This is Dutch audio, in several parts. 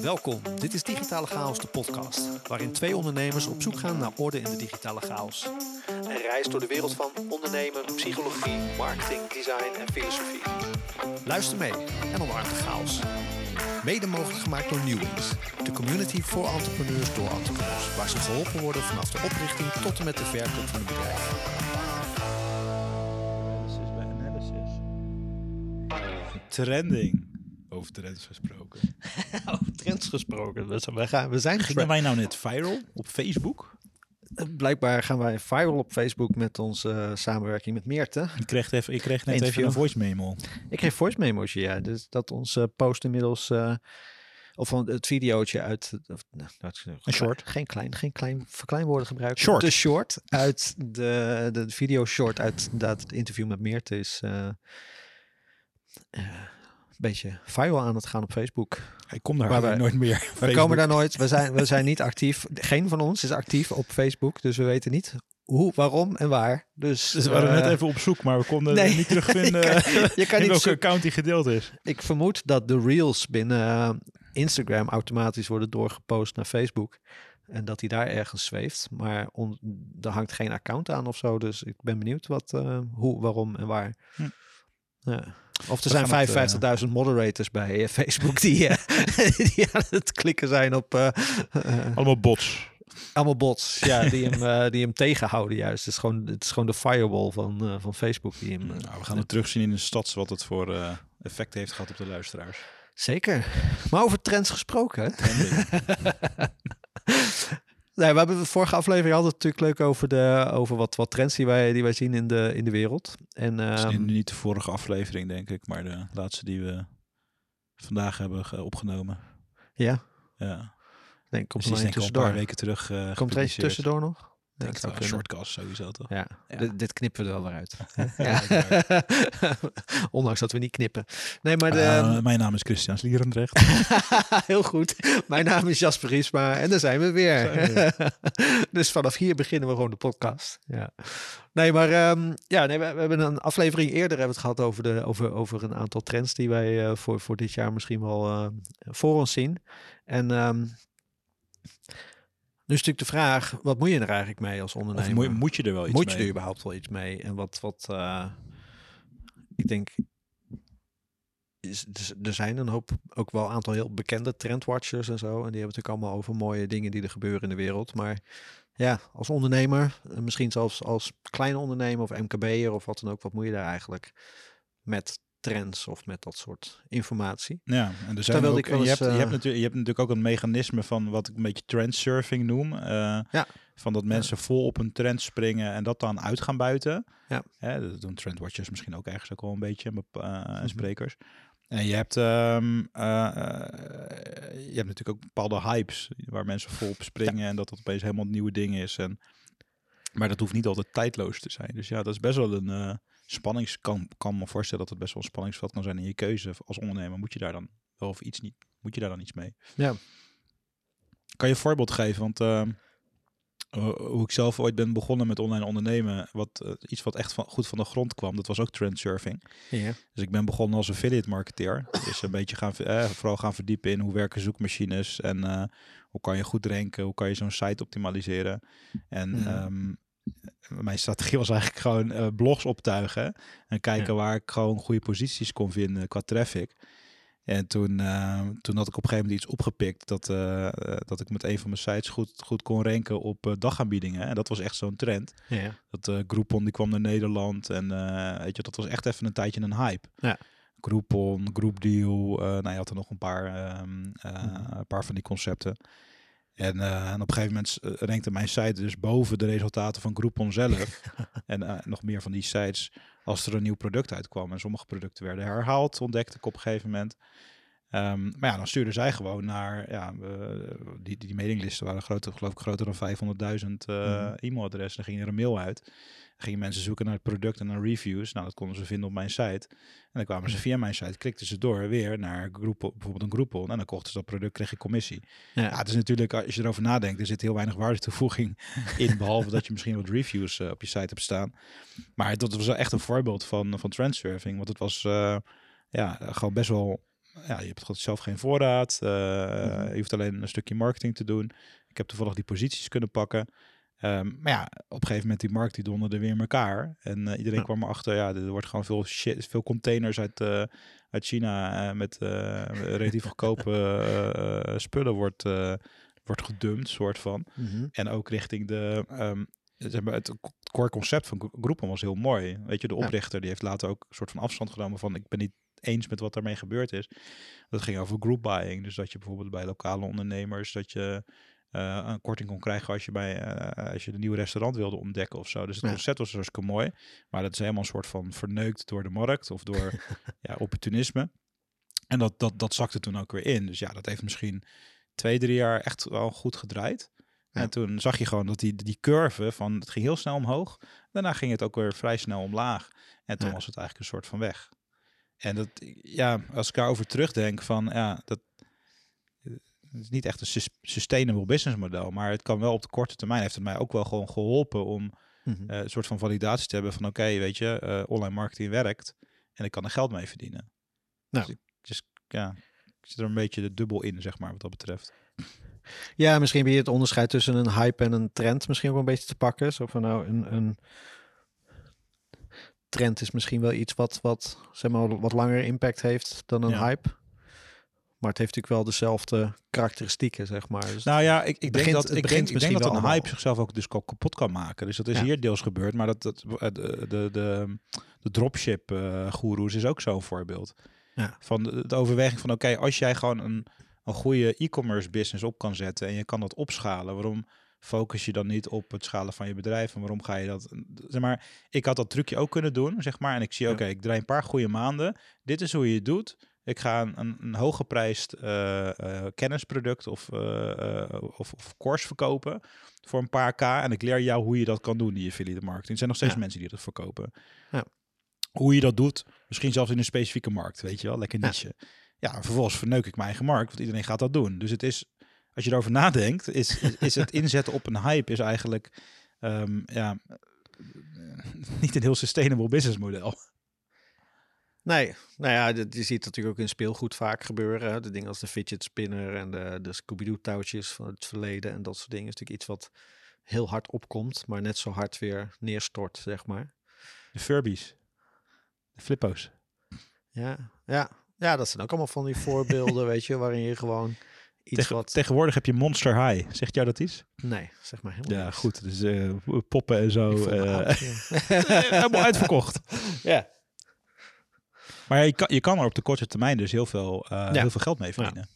Welkom, dit is Digitale Chaos, de podcast, waarin twee ondernemers op zoek gaan naar orde in de digitale chaos. Een reis door de wereld van ondernemen, psychologie, marketing, design en filosofie. Luister mee en omarm de chaos. Mede mogelijk gemaakt door Newings, de community voor entrepreneurs door entrepreneurs, waar ze geholpen worden vanaf de oprichting tot en met de verkoop van een bedrijf. Analysis. Trending. Over trends gesproken. Over trends gesproken, we zijn, we gaan, we zijn Gingen wij nou net viral op Facebook? Blijkbaar gaan wij viral op Facebook met onze eh, samenwerking met Meerte. Ik kreeg, even, ik kreeg net Interview. even een voice memo. Ik kreeg voice memo's, ja. Dus dat onze post inmiddels... eh, of van het videootje uit... Of, nou, dat is Een short. Geen klein, geen klein verkleinwoorden gebruiken. Short. De short uit de, de video short uit inderdaad het interview met Meerte is... eh, eh, beetje viral aan het gaan op Facebook. Ik kom daar Maar nooit meer. We Facebook. komen daar nooit. We zijn, we zijn niet actief. Geen van ons is actief op Facebook. Dus we weten niet hoe, waarom en waar. Dus, Dus we waren net eh, even op zoek, maar we konden nee. niet terugvinden je kan, je kan in niet welke account die gedeeld is. Ik vermoed dat de reels binnen eh, Instagram automatisch worden doorgepost naar Facebook. En dat die daar ergens zweeft. Maar on, er hangt geen account aan of zo. Dus ik ben benieuwd wat, eh, hoe, waarom en waar. Hm. Ja. Of er We zijn gaan het, 55.000 moderators bij eh, Facebook die, eh, die aan het klikken zijn op eh, eh, Allemaal bots. allemaal bots. Ja, die hem, eh, die hem tegenhouden juist. Het is gewoon, het is gewoon de firewall van, eh, van Facebook die hem... eh, Nou, we gaan het terugzien in de stads wat het voor eh, effect heeft gehad op de luisteraars. Zeker. Maar over trends gesproken. Nee, we hebben de vorige aflevering hadden het natuurlijk leuk over, de, over wat, wat trends die wij, die wij zien in de, in de wereld. En is ehm, niet de vorige aflevering, denk ik, maar de laatste die we vandaag hebben ge- opgenomen. ja, Ja. nee, komt er een denk paar weken terug eh Komt er eentje tussendoor nog? Zou wel. kunnen. Shortcast sowieso toch? Ja, Ja. Dit, knippen we er wel weer uit. Ondanks dat we niet knippen. Nee, maar de, Eh, mijn naam is Christian Slierendrecht. Heel goed. Mijn naam is Jasper Riesma en daar zijn we weer. Zijn dus vanaf hier beginnen we gewoon de podcast. Ja. Nee, maar ehm, ja, nee, we, we hebben een aflevering eerder hebben we het gehad over, de, over, over een aantal trends die wij eh, voor, voor dit jaar misschien wel eh, voor ons zien. En ehm, nu is natuurlijk de vraag, wat moet je er eigenlijk mee als ondernemer? Of moet, moet je er wel iets Moet je mee? er überhaupt wel iets mee? En wat, wat eh, ik denk, is, dus er zijn een hoop, ook wel een aantal heel bekende trendwatchers en zo. En die hebben natuurlijk allemaal over mooie dingen die er gebeuren in de wereld. Maar ja, als ondernemer, misschien zelfs als kleine ondernemer of MKB'er of wat dan ook, wat moet je daar eigenlijk met trends of met dat soort informatie? Ja, en er zijn Terwijl ook, ik je, hebt, je, hebt eh, natuurlijk, je hebt natuurlijk ook een mechanisme van wat ik een beetje trendsurfing noem. eh, Ja. Van dat mensen vol op een trend springen en dat dan uit gaan buiten. Ja. Hè, dat doen trendwatchers misschien ook ergens ook wel een beetje, en Mhm. sprekers. En je hebt, eh, je hebt natuurlijk ook bepaalde hypes waar mensen vol op springen en dat dat opeens helemaal een nieuwe ding is. En, maar dat hoeft niet altijd tijdloos te zijn. Dus ja, dat is best wel een spannings... Kan, kan me voorstellen dat het best wel een spanningsveld kan zijn in je keuze als ondernemer. Moet je daar dan wel of iets niet? Moet je daar dan iets mee? Ja. Kan je een voorbeeld geven? Want eh, hoe ik zelf ooit ben begonnen met online ondernemen, wat, eh, iets wat echt van, goed van de grond kwam, dat was ook trendsurfing. Ja. Dus ik ben begonnen als affiliate marketeer. Dus een beetje gaan, eh, vooral gaan verdiepen in hoe werken zoekmachines en eh, hoe kan je goed ranken, hoe kan je zo'n site optimaliseren. En ehm, mijn strategie was eigenlijk gewoon eh, blogs optuigen en kijken waar ik gewoon goede posities kon vinden qua traffic. En toen, eh, toen had ik op een gegeven moment iets opgepikt dat, eh, dat ik met een van mijn sites goed, goed kon ranken op dagaanbiedingen. En dat was echt zo'n trend. Ja. Dat Groupon die kwam naar Nederland en weet je, dat was echt even een tijdje een hype. Ja. Groupon, Groupdeal, nou je had er nog een paar, ehm, eh, Mhm. een paar van die concepten. En, eh, en op een gegeven moment eh, rankte mijn site dus boven de resultaten van Groupon zelf. en eh, nog meer van die sites als er een nieuw product uitkwam. En sommige producten werden herhaald, ontdekte ik op een gegeven moment. Ehm, maar ja, dan stuurden zij gewoon naar, ja, die, die mailinglisten waren groter, geloof ik groter dan 500.000 eh, Mhm. e-mailadressen. Dan ging er een mail uit. Gingen mensen zoeken naar het product en naar reviews. Nou, dat konden ze vinden op mijn site. En dan kwamen ze via mijn site, klikten ze door weer naar Groupon, bijvoorbeeld een Groupon. En dan kochten ze dat product, kreeg je commissie. Ja. Ja, het is natuurlijk, als je erover nadenkt, er zit heel weinig waardetoevoeging in. Behalve dat je misschien wat reviews eh, op je site hebt staan. Maar dat was wel echt een voorbeeld van, van trendsurfing. Want het was eh, ja, gewoon best wel ja, je hebt zelf geen voorraad. eh, Mhm. Je hoeft alleen een stukje marketing te doen. Ik heb toevallig die posities kunnen pakken. Ehm, maar ja, op een gegeven moment die markt die donderde weer in elkaar. En eh, iedereen Ja. kwam erachter, ja, er wordt gewoon veel shit, veel containers uit, eh, uit China eh, met relatief goedkope spullen wordt, wordt gedumpt, soort van. Mhm. En ook richting de. zeg maar, het core concept van Gro- Groupon was heel mooi. Weet je, de Ja. oprichter die heeft later ook een soort van afstand genomen van ik ben niet eens met wat daarmee gebeurd is. Dat ging over group buying. Dus dat je bijvoorbeeld bij lokale ondernemers dat je eh, een korting kon krijgen als je bij eh, als je een nieuw restaurant wilde ontdekken of zo. Dus het Ja. concept was hartstikke mooi. Maar dat is helemaal een soort van verneukt door de markt of door ja, opportunisme. En dat, dat, dat zakte toen ook weer in. Dus ja, dat heeft misschien twee, drie jaar echt wel goed gedraaid. Ja. En toen zag je gewoon dat die, die curve van het ging heel snel omhoog. Daarna ging het ook weer vrij snel omlaag. En toen Ja. was het eigenlijk een soort van weg. En dat, ja, als ik daarover terugdenk van, ja, dat het is niet echt een sus- sustainable business model, maar het kan wel op de korte termijn heeft het mij ook wel gewoon geholpen om Mhm. eh, een soort van validatie te hebben van, oké, weet je, eh, online marketing werkt en ik kan er geld mee verdienen. Nou. Dus, ik, dus ja, ik zit er een beetje de dubbel in, zeg maar, wat dat betreft. Ja, misschien ben je het onderscheid tussen een hype en een trend misschien ook een beetje te pakken. Zo van nou, een, een trend is misschien wel iets wat, wat, zeg maar, wat langer impact heeft dan een Ja. hype. Maar het heeft natuurlijk wel dezelfde karakteristieken, zeg maar. Dus Nou ja, ik, ik denk dat, het ik begint denk, ik denk dat een hype zichzelf ook dus ook kapot kan maken. Dus dat is Ja. hier deels gebeurd, maar dat, dat eh, de, de, de, de dropship eh goeroes is ook zo'n voorbeeld. Ja. Van de, de overweging van oké, als jij gewoon een, een goede e-commerce business op kan zetten en je kan dat opschalen, waarom focus je dan niet op het schalen van je bedrijf en waarom ga je dat? Zeg maar, ik had dat trucje ook kunnen doen, zeg maar, en ik zie oké, ik draai een paar goede maanden. Dit is hoe je het doet. Ik ga een, een, een hooggeprijsd eh, eh, kennisproduct of, eh, of, of course verkopen voor een paar k. En ik leer jou hoe je dat kan doen, die affiliate marketing. Er zijn nog steeds Ja. mensen die dat verkopen. Ja. Hoe je dat doet, misschien zelfs in een specifieke markt, weet je wel, lekker niche. Ja, en vervolgens verneuk ik mijn eigen markt, want iedereen gaat dat doen. Dus het is, als je erover nadenkt, is, is, is het inzetten op een hype is eigenlijk ehm, ja, niet een heel sustainable business model. Nee, nou ja, je ziet natuurlijk ook in speelgoed vaak gebeuren. De dingen als de fidget spinner en de, de Scooby-Doo touwtjes van het verleden en dat soort dingen. is natuurlijk iets wat heel hard opkomt, maar net zo hard weer neerstort, zeg maar. De Furbies, de Flippo's. Ja, ja. ja dat zijn ook allemaal van die voorbeelden, weet je, waarin je gewoon iets Tegen- wat... Tegenwoordig heb je Monster High. Zegt jou dat iets? Nee, zeg maar helemaal Ja, niks. goed. Dus eh, poppen en zo. Oud, ja. helemaal uitverkocht. ja. Maar ja, je, kan, je kan er op de korte termijn dus heel veel, eh, Ja. heel veel geld mee verdienen.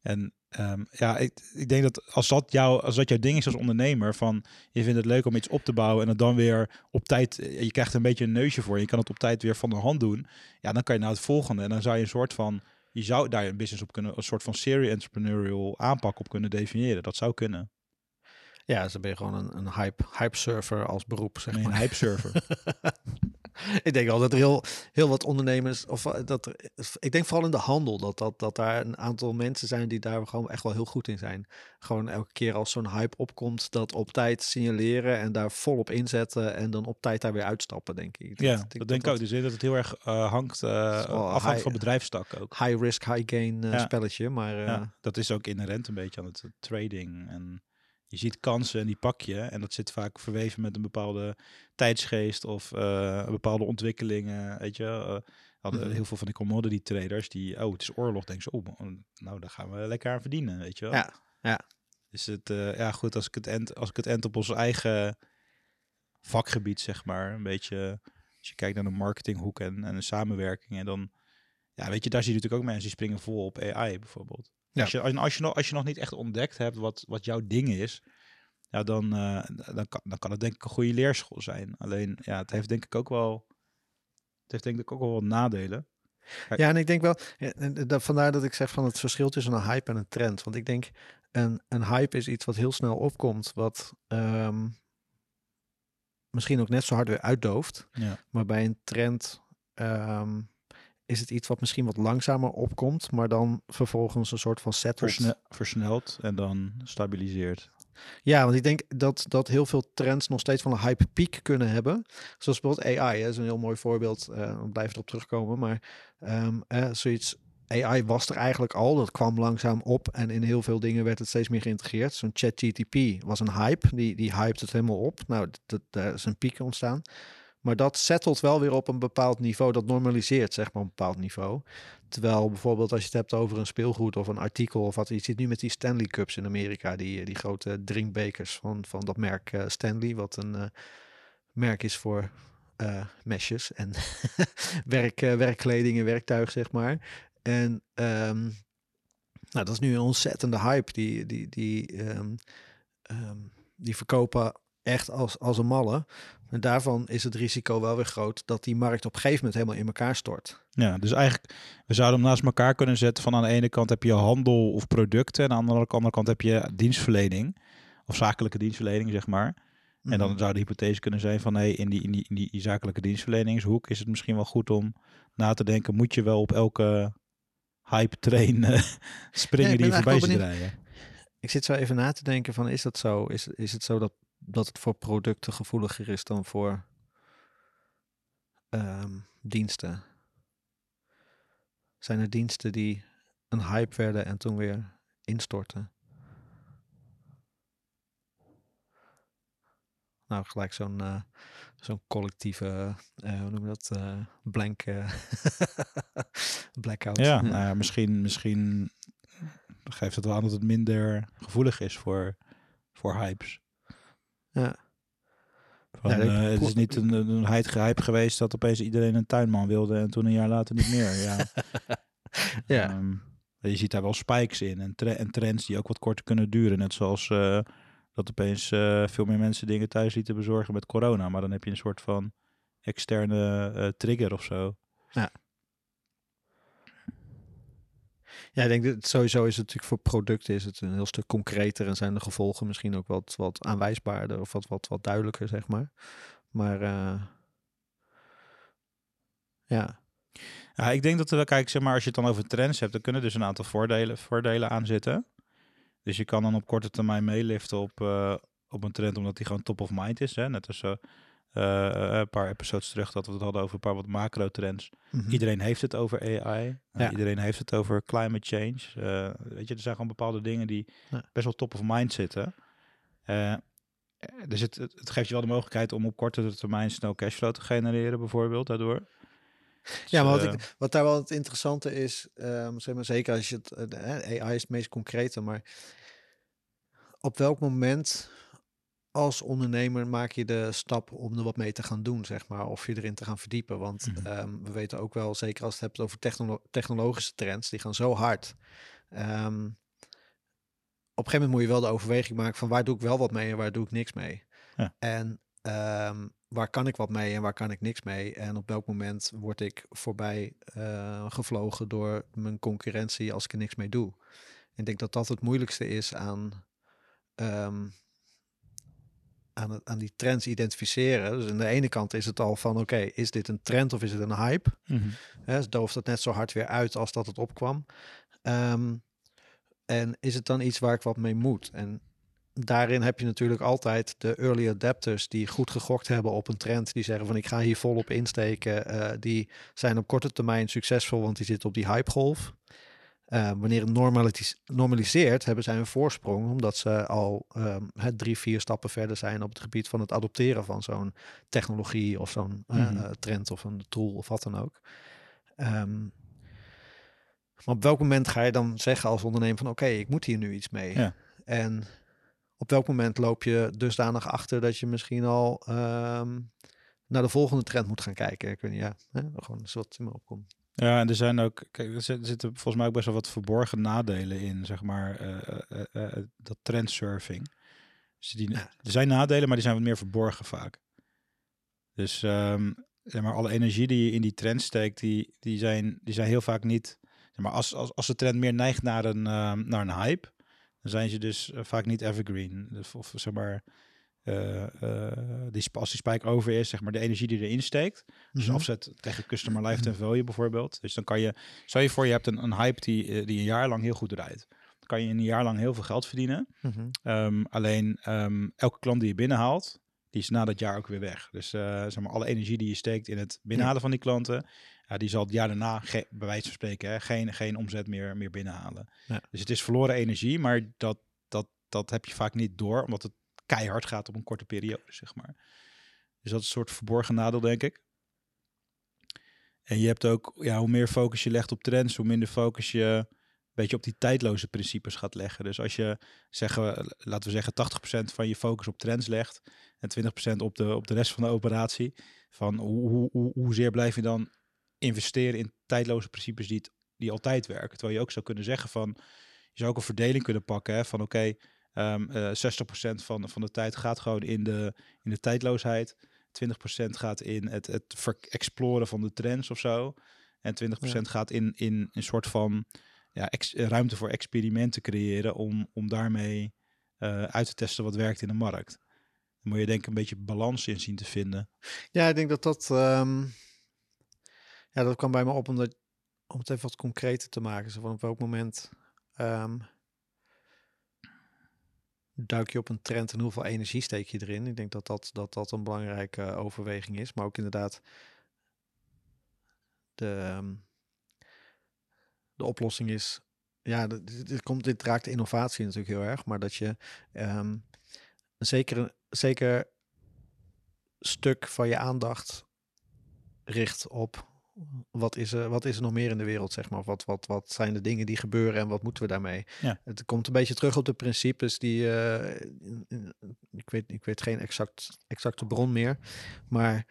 En ehm, ja, ik, ik denk dat als dat, jou, als dat jouw ding is als ondernemer, van je vindt het leuk om iets op te bouwen en het dan weer op tijd, eh, je krijgt een beetje een neusje voor, je kan het op tijd weer van de hand doen, ja, dan kan je nou het volgende en dan zou je een soort van, je zou daar een business op kunnen, een soort van serial entrepreneurial aanpak op kunnen definiëren. Dat zou kunnen. ja, dus dan ben je gewoon een, een hype, hype surfer als beroep, zeg Een hype server. ik denk wel dat er heel, heel wat ondernemers, of eh, dat er, ik denk vooral in de handel, dat, dat, dat daar een aantal mensen zijn die daar gewoon echt wel heel goed in zijn. Gewoon elke keer als zo'n hype opkomt, dat op tijd signaleren en daar volop inzetten en dan op tijd daar weer uitstappen, denk ik. ja, dat, denk ik ook. Dus dat het heel erg eh, hangt, wel afhangt high- van bedrijfstak ook. High risk, high gain Ja. spelletje, maar Ja, dat is ook inherent een beetje aan het trading. En je ziet kansen en die pak je. En dat zit vaak verweven met een bepaalde tijdsgeest of eh, bepaalde ontwikkelingen. Weet je, eh, hadden Mhm. heel veel van die commodity traders die, oh, het is oorlog, denken ze, oh, nou, daar gaan we lekker aan verdienen, weet je wel. Ja, ja. Dus het, eh, ja, goed, als ik het end, als ik het end op ons eigen vakgebied, zeg maar, een beetje, als je kijkt naar de marketinghoek en, en de samenwerking, en dan, ja, weet je, daar zie je natuurlijk ook mensen die springen vol op AI bijvoorbeeld. Ja. Als, je, als, je, als, je nog, als je nog niet echt ontdekt hebt wat, wat jouw ding is, ja, dan, eh, dan, kan, dan kan het denk ik een goede leerschool zijn. Alleen, ja, het heeft denk ik ook wel, het heeft denk ik ook wel wat nadelen. Ja, en ik denk wel, dat, vandaar dat ik zeg van het verschil tussen een hype en een trend. Want ik denk, een, een hype is iets wat heel snel opkomt, wat ehm, misschien ook net zo hard weer uitdooft. Ja. Maar bij een trend ehm, is het iets wat misschien wat langzamer opkomt, maar dan vervolgens een soort van settelt. Versne versneld en dan stabiliseert. Ja, want ik denk dat, dat heel veel trends nog steeds van een hype piek kunnen hebben. Zoals bijvoorbeeld AI, hè, is een heel mooi voorbeeld. eh we blijven erop terugkomen. Maar ehm, eh, zoiets AI was er eigenlijk al, dat kwam langzaam op en in heel veel dingen werd het steeds meer geïntegreerd. Zo'n ChatGTP was een hype, die, die hyped het helemaal op. Nou, dat, daar is een piek ontstaan. Maar dat settelt wel weer op een bepaald niveau, dat normaliseert zeg maar een bepaald niveau. Terwijl bijvoorbeeld als je het hebt over een speelgoed of een artikel of wat, je ziet nu met die Stanley Cups in Amerika, die, die grote drinkbekers van, van dat merk uh, Stanley, wat een uh, merk is voor uh, mesjes en werk, werkkleding en werktuig, zeg maar. En um, nou, dat is nu een ontzettende hype. Die, die, die, um, um, die verkopen echt als, als een malle. En daarvan is het risico wel weer groot dat die markt op een gegeven moment helemaal in elkaar stort. Ja, dus eigenlijk, we zouden hem naast elkaar kunnen zetten van aan de ene kant heb je handel of producten en aan de andere kant heb je dienstverlening of zakelijke dienstverlening, zeg maar. En dan mhm. zou de hypothese kunnen zijn van hey, in, die, in, die, in die zakelijke dienstverleningshoek is het misschien wel goed om na te denken, moet je wel op elke hype train uh, springen die je voorbij ziet rijden? Ik zit zo even na te denken van is dat zo? Is, is het zo dat dat het voor producten gevoeliger is dan voor um, diensten. Zijn er diensten die een hype werden en toen weer instorten? Nou, gelijk zo'n uh, zo'n collectieve, uh, hoe noem je dat, uh, blank, blackout. Ja, nou ja, misschien, misschien geeft het wel aan dat het minder gevoelig is voor, voor hypes. Ja. Van, ja, uh, het is niet een, een hype geweest dat opeens iedereen een tuinman wilde en toen een jaar later niet meer. Ja. ja. Um, je ziet daar wel spikes in en, tre en, trends die ook wat korter kunnen duren. Net zoals uh, dat opeens uh, veel meer mensen dingen thuis lieten bezorgen met corona. Maar dan heb je een soort van externe trigger of zo. Ja. Ja, ik denk dat sowieso is het natuurlijk voor producten is het een heel stuk concreter en zijn de gevolgen misschien ook wat, wat aanwijsbaarder of wat, wat, wat duidelijker, zeg maar. Maar uh, ja. Ja, ik denk dat we, kijk, zeg maar, als je het dan over trends hebt, dan kunnen dus een aantal voordelen, voordelen aan zitten. Dus je kan dan op korte termijn meeliften op, uh, op een trend, omdat die gewoon top of mind is. Hè? Net als uh, een paar episodes terug dat we het hadden over een paar wat macro trends. Mhm. Iedereen heeft het over AI. Ja. iedereen heeft het over climate change. Uh, weet je, er zijn gewoon bepaalde dingen die best wel top of mind zitten. Dus het, het, geeft je wel de mogelijkheid om op korte termijn snel cashflow te genereren, bijvoorbeeld, daardoor. ja, maar wat, ik, wat daar wel het interessante is, um, zeg maar, zeker als je het, AI is het meest concrete, maar op welk moment als ondernemer maak je de stap om er wat mee te gaan doen, zeg maar, of je erin te gaan verdiepen. Want mhm. ehm, we weten ook wel, zeker als het hebt over technologische trends, die gaan zo hard. Um, op een gegeven moment moet je wel de overweging maken van waar doe ik wel wat mee en waar doe ik niks mee. Ja. En um, waar kan ik wat mee en waar kan ik niks mee? En op welk moment word ik voorbij uh, gevlogen door mijn concurrentie als ik er niks mee doe? ik denk dat dat het moeilijkste is aan aan, aan die trends identificeren. Dus aan de ene kant is het al van oké, is dit een trend of is het een hype? Mm -hmm. dooft het net zo hard weer uit als dat het opkwam. Ehm, en is het dan iets waar ik wat mee moet? En daarin heb je natuurlijk altijd de early adapters die goed gegokt hebben op een trend. Die zeggen van ik ga hier volop insteken. Uh, die zijn op korte termijn succesvol, want die zitten op die hypegolf. Uh, wanneer het normaliseert, hebben zij een voorsprong, omdat ze al um, drie, vier stappen verder zijn op het gebied van het adopteren van zo'n technologie of zo'n mm trend of een tool of wat dan ook. Um, maar op welk moment ga je dan zeggen als ondernemer van oké, ik moet hier nu iets mee? Ja. En op welk moment loop je dusdanig achter dat je misschien al um, naar de volgende trend moet gaan kijken? Ik weet niet, ja, hè? gewoon eens wat in me opkomt. Ja, en er zijn ook, kijk, er zitten volgens mij ook best wel wat verborgen nadelen in, zeg maar, uh, uh, dat trendsurfing. Dus die, Er zijn nadelen, maar die zijn wat meer verborgen vaak. Dus um, zeg maar, alle energie die je in die trend steekt, die, die, zijn, die zijn heel vaak niet. Zeg maar, als, als, als de trend meer neigt naar een, um, naar een hype, dan zijn ze dus vaak niet evergreen. Of, of zeg maar, uh, die, als die spike over is, zeg maar de energie die erin steekt. Dus mm afzet tegen customer lifetime value bijvoorbeeld. Dus dan kan je, stel je voor je hebt een, een hype die, eh, die een jaar lang heel goed draait. Dan kan je in een jaar lang heel veel geld verdienen. Mhm. Ehm, alleen um, elke klant die je binnenhaalt, die is na dat jaar ook weer weg. Dus uh, zeg maar, alle energie die je steekt in het binnenhalen van die klanten, ja, die zal het jaar daarna, bij wijze van spreken, hè, geen, geen omzet meer, meer binnenhalen. Ja. Dus het is verloren energie, maar dat, dat, dat heb je vaak niet door, omdat het keihard gaat op een korte periode, zeg maar. Dus dat is een soort verborgen nadeel, denk ik. En je hebt ook, ja, hoe meer focus je legt op trends, hoe minder focus je een beetje op die tijdloze principes gaat leggen. Dus als je, zeggen, laten we zeggen, 80% van je focus op trends legt en 20% op de, op de rest van de operatie, van hoe, hoe, hoe, hoezeer blijf je dan investeren in tijdloze principes die, die altijd werken? Terwijl je ook zou kunnen zeggen van, je zou ook een verdeling kunnen pakken hè, van oké, um, uh, 60% van, van de tijd gaat gewoon in de, in de tijdloosheid. 20% gaat in het, het exploren van de trends of zo. En 20% gaat in, in een soort van ja, ruimte voor experimenten creëren om, om daarmee uh, uit te testen wat werkt in de markt. Dan moet je denk ik een beetje balans in zien te vinden. Ja, ik denk dat dat... Um, ja, dat kwam bij me op omdat, om het even wat concreter te maken. Zo van op welk moment um, duik je op een trend en hoeveel energie steek je erin? Ik denk dat dat, dat, dat een belangrijke overweging is. Maar ook inderdaad de, ehm, de oplossing is... Ja, dit, komt, dit raakt innovatie natuurlijk heel erg. Maar dat je um, zeker, zeker stuk van je aandacht richt op wat is, er, wat is er nog meer in de wereld, zeg maar? Wat, wat, wat zijn de dingen die gebeuren en wat moeten we daarmee? Ja. Het komt een beetje terug op de principes die, uh, ik, weet, ik weet geen exact, exacte bron meer, maar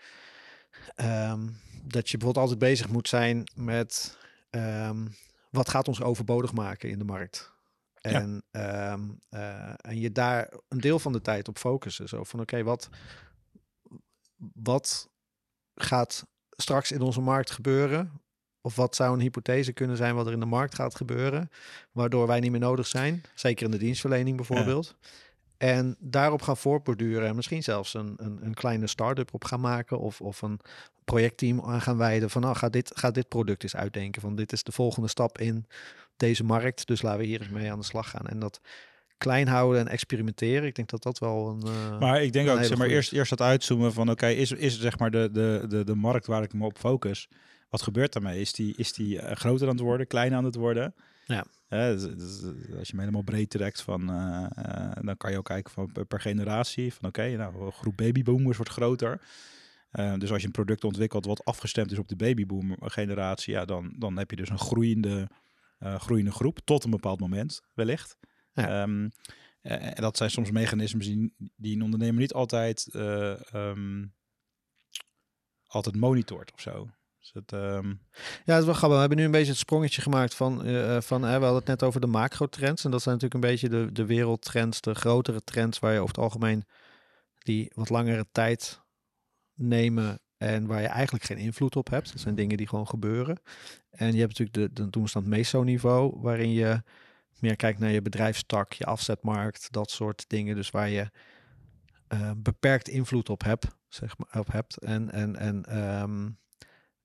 um, dat je bijvoorbeeld altijd bezig moet zijn met um, wat gaat ons overbodig maken in de markt? En, ja. um, uh, en je daar een deel van de tijd op focussen. Zo van oké, okay, wat, wat gaat straks in onze markt gebeuren? Of wat zou een hypothese kunnen zijn wat er in de markt gaat gebeuren, waardoor wij niet meer nodig zijn? Zeker in de dienstverlening bijvoorbeeld. En daarop gaan voortborduren en misschien zelfs een, een, een kleine start-up op gaan maken of, of een projectteam aan gaan wijden van nou, ga dit, ga dit product eens uitdenken. Van dit is de volgende stap in deze markt, dus laten we hier eens mee aan de slag gaan. En dat klein houden en experimenteren. Ik denk dat dat wel een. Uh, maar ik denk ook, zeg maar, eerst, eerst dat uitzoomen van oké, is, is zeg maar de, de, de, de markt waar ik me op focus. Wat gebeurt daarmee? Is die, is die uh, groter aan het worden, kleiner aan het worden? Ja. dus, dus, als je me helemaal breed trekt, van, dan kan je ook kijken van per generatie. Van oké, nou, groep babyboomers wordt groter. dus als je een product ontwikkelt wat afgestemd is op de babyboomer generatie, ja, dan, dan heb je dus een groeiende, groeiende groep tot een bepaald moment, wellicht. Ehm, eh, en dat zijn soms mechanismes die, die een ondernemer niet altijd, uh, um, altijd monitort of zo. Dus het, um... Ja, het is wel grappig. We hebben nu een beetje het sprongetje gemaakt van, uh, van we hadden het net over de macro-trends. En dat zijn natuurlijk een beetje de, de wereldtrends, de grotere trends waar je over het algemeen die wat langere tijd nemen en waar je eigenlijk geen invloed op hebt. Dat zijn dingen die gewoon gebeuren. En je hebt natuurlijk de, de toestand meso-niveau, waarin je meer kijkt naar je bedrijfstak, je afzetmarkt, dat soort dingen. Dus waar je uh, beperkt invloed op hebt, zeg maar, op hebt. En, en, en um,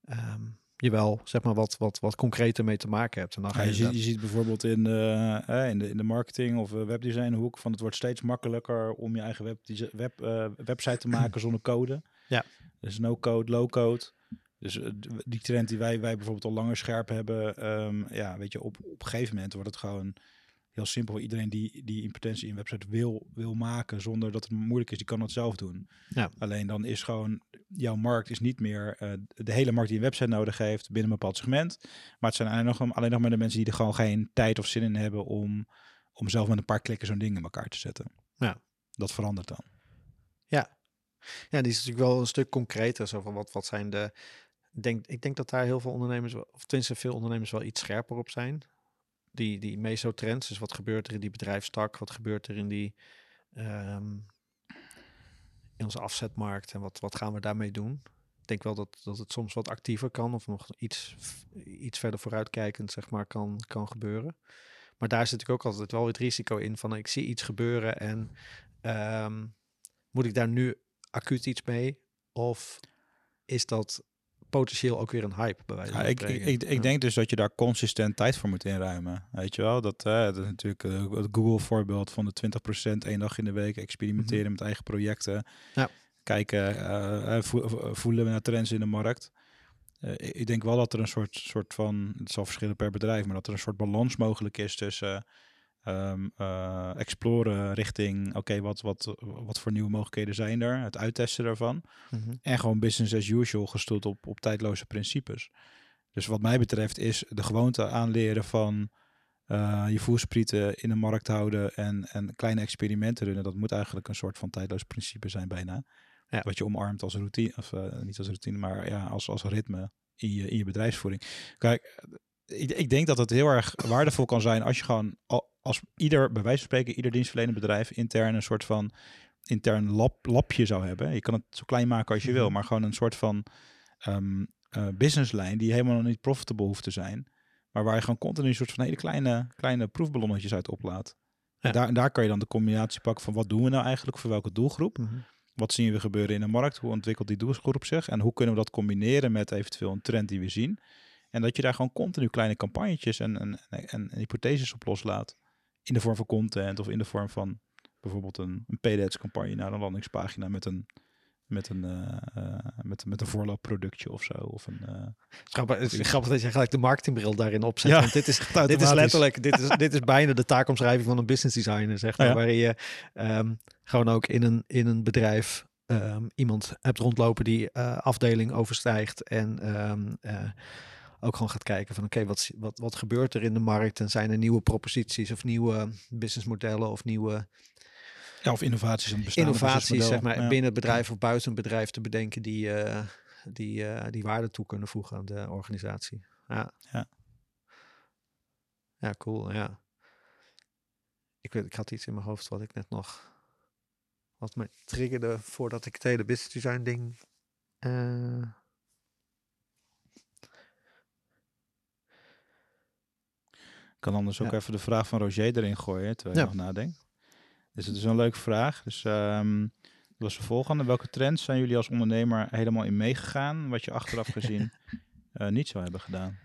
um, je wel zeg maar wat, wat, wat concreter mee te maken hebt. En dan ga je, je, ziet, bijvoorbeeld in, uh, in, de, in de marketing of webdesign hoek van het wordt steeds makkelijker om je eigen web, web, uh, website te maken zonder code. Ja. Dus no code, low code. Dus eh, die trend die wij, wij bijvoorbeeld al langer scherp hebben, um, ja, weet je, op, op een gegeven moment wordt het gewoon heel simpel. Iedereen die, die in potentie een website wil, wil maken zonder dat het moeilijk is, die kan het zelf doen. Ja. Alleen dan is gewoon, jouw markt is niet meer uh, de hele markt die een website nodig heeft binnen een bepaald segment. Maar het zijn alleen nog, alleen nog maar de mensen die er gewoon geen tijd of zin in hebben om, om zelf met een paar klikken zo'n ding in elkaar te zetten. Ja. Dat verandert dan. Ja. Ja, die is natuurlijk wel een stuk concreter. Zo van wat, wat zijn de, denk, ik denk dat daar heel veel ondernemers, of tenminste veel ondernemers wel iets scherper op zijn. Die, die meso-trends, dus wat gebeurt er in die bedrijfstak, wat gebeurt er in die um, in onze afzetmarkt en wat, wat gaan we daarmee doen? Ik denk wel dat, dat het soms wat actiever kan of nog iets, iets verder vooruitkijkend zeg maar kan, kan gebeuren. Maar daar zit ik ook altijd wel het risico in van ik zie iets gebeuren en um, moet ik daar nu acuut iets mee? Of is dat potentieel ook weer een hype bij wijze van ja, ik, ik, ik, denk dus dat je daar consistent tijd voor moet inruimen. Weet je wel, dat, uh, dat is natuurlijk uh, het Google voorbeeld van de 20% één dag in de week experimenteren mhm. met eigen projecten. Ja. kijken, uh, voelen we naar trends in de markt. ik denk wel dat er een soort, soort van, het zal verschillen per bedrijf, maar dat er een soort balans mogelijk is tussen um, exploren richting, oké, wat, wat, wat voor nieuwe mogelijkheden zijn er, het uittesten daarvan. Mhm. En gewoon business as usual gestoeld op, op tijdloze principes. Dus wat mij betreft is de gewoonte aanleren van uh, je voersprieten in de markt houden en, en kleine experimenten runnen. Dat moet eigenlijk een soort van tijdloos principe zijn bijna. Ja. Wat je omarmt als routine, of uh, niet als routine, maar ja, als, als ritme in je, in je bedrijfsvoering. Kijk, ik, ik denk dat het heel erg waardevol kan zijn als je gewoon, als ieder, bij wijze van spreken, ieder dienstverlenend bedrijf intern een soort van intern lab, labje zou hebben. Je kan het zo klein maken als je wil, mhm. maar gewoon een soort van um, uh, businesslijn die helemaal nog niet profitable hoeft te zijn. Maar waar je gewoon continu een soort van hele kleine, kleine proefballonnetjes uit oplaat. Ja. En daar, daar kan je dan de combinatie pakken van wat doen we nou eigenlijk voor welke doelgroep? Mhm. Wat zien we gebeuren in de markt? Hoe ontwikkelt die doelgroep zich? En hoe kunnen we dat combineren met eventueel een trend die we zien? En dat je daar gewoon continu kleine campagnetjes en, en, en, en hypotheses op loslaat. In de vorm van content of in de vorm van bijvoorbeeld een, een paid campagne naar een landingspagina met een met een, uh, met, met een voorloopproductje of zo. Of een, uh, grappig, het is grappig dat je gelijk de marketingbril daarin opzet. Ja, want dit is, dit is letterlijk, dit is, dit is bijna de taakomschrijving van een business designer, zeg maar. Ja. Waarin je um, gewoon ook in een, in een bedrijf um, iemand hebt rondlopen die afdeling overstijgt en um, ook gewoon gaat kijken van oké, wat, wat, wat gebeurt er in de markt en zijn er nieuwe proposities of nieuwe businessmodellen of nieuwe ja, of innovaties in Innovaties, zeg maar, binnen het bedrijf of buiten het bedrijf te bedenken die, uh, die, uh, die waarde toe kunnen voegen aan de organisatie. Ja. Ja, ja cool. Ja. Ik, weet, ik had iets in mijn hoofd wat ik net nog. Wat me triggerde voordat ik het hele business design ding. Uh, kan anders ook even de vraag van Roger erin gooien, terwijl je nog nadenkt. Dus het is een leuke vraag. Dus um, dat was de volgende. Welke trends zijn jullie als ondernemer helemaal in meegegaan, wat je achteraf gezien uh, niet zou hebben gedaan?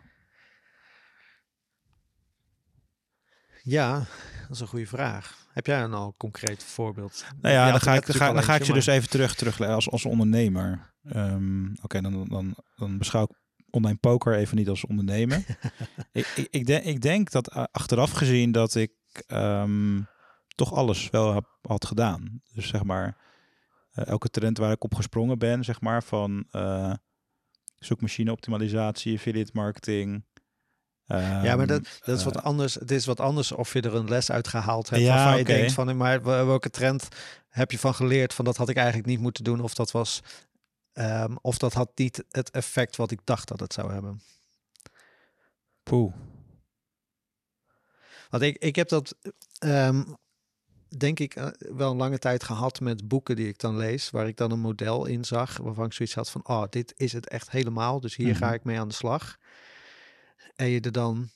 Ja, dat is een goede vraag. Heb jij een al concreet voorbeeld? Nou ja, dan ga, ik, dan, ga, dan ga ik je dus even terug, terug als, als ondernemer. Um, Oké, dan, dan, dan beschouw ik online poker even niet als ondernemer. ik, ik, ik, denk, ik denk dat uh, achteraf gezien dat ik um, toch alles wel heb, had gedaan. Dus zeg maar, uh, elke trend waar ik op gesprongen ben, zeg maar, van uh, zoekmachine optimalisatie, affiliate marketing. ja, maar dat, ehm, dat is wat eh, anders. Het is wat anders of je er een les uit gehaald hebt. Ja, waarvan je denkt van, maar welke trend heb je van geleerd? Van dat had ik eigenlijk niet moeten doen. Of dat was, um, of dat had niet het effect wat ik dacht dat het zou hebben. Poeh. Want ik, ik heb dat um, denk ik, uh, wel een lange tijd gehad met boeken die ik dan lees, waar ik dan een model in zag, waarvan ik zoiets had van, oh, dit is het echt helemaal, dus hier ga mhm. ik mee aan de slag. En je er dan,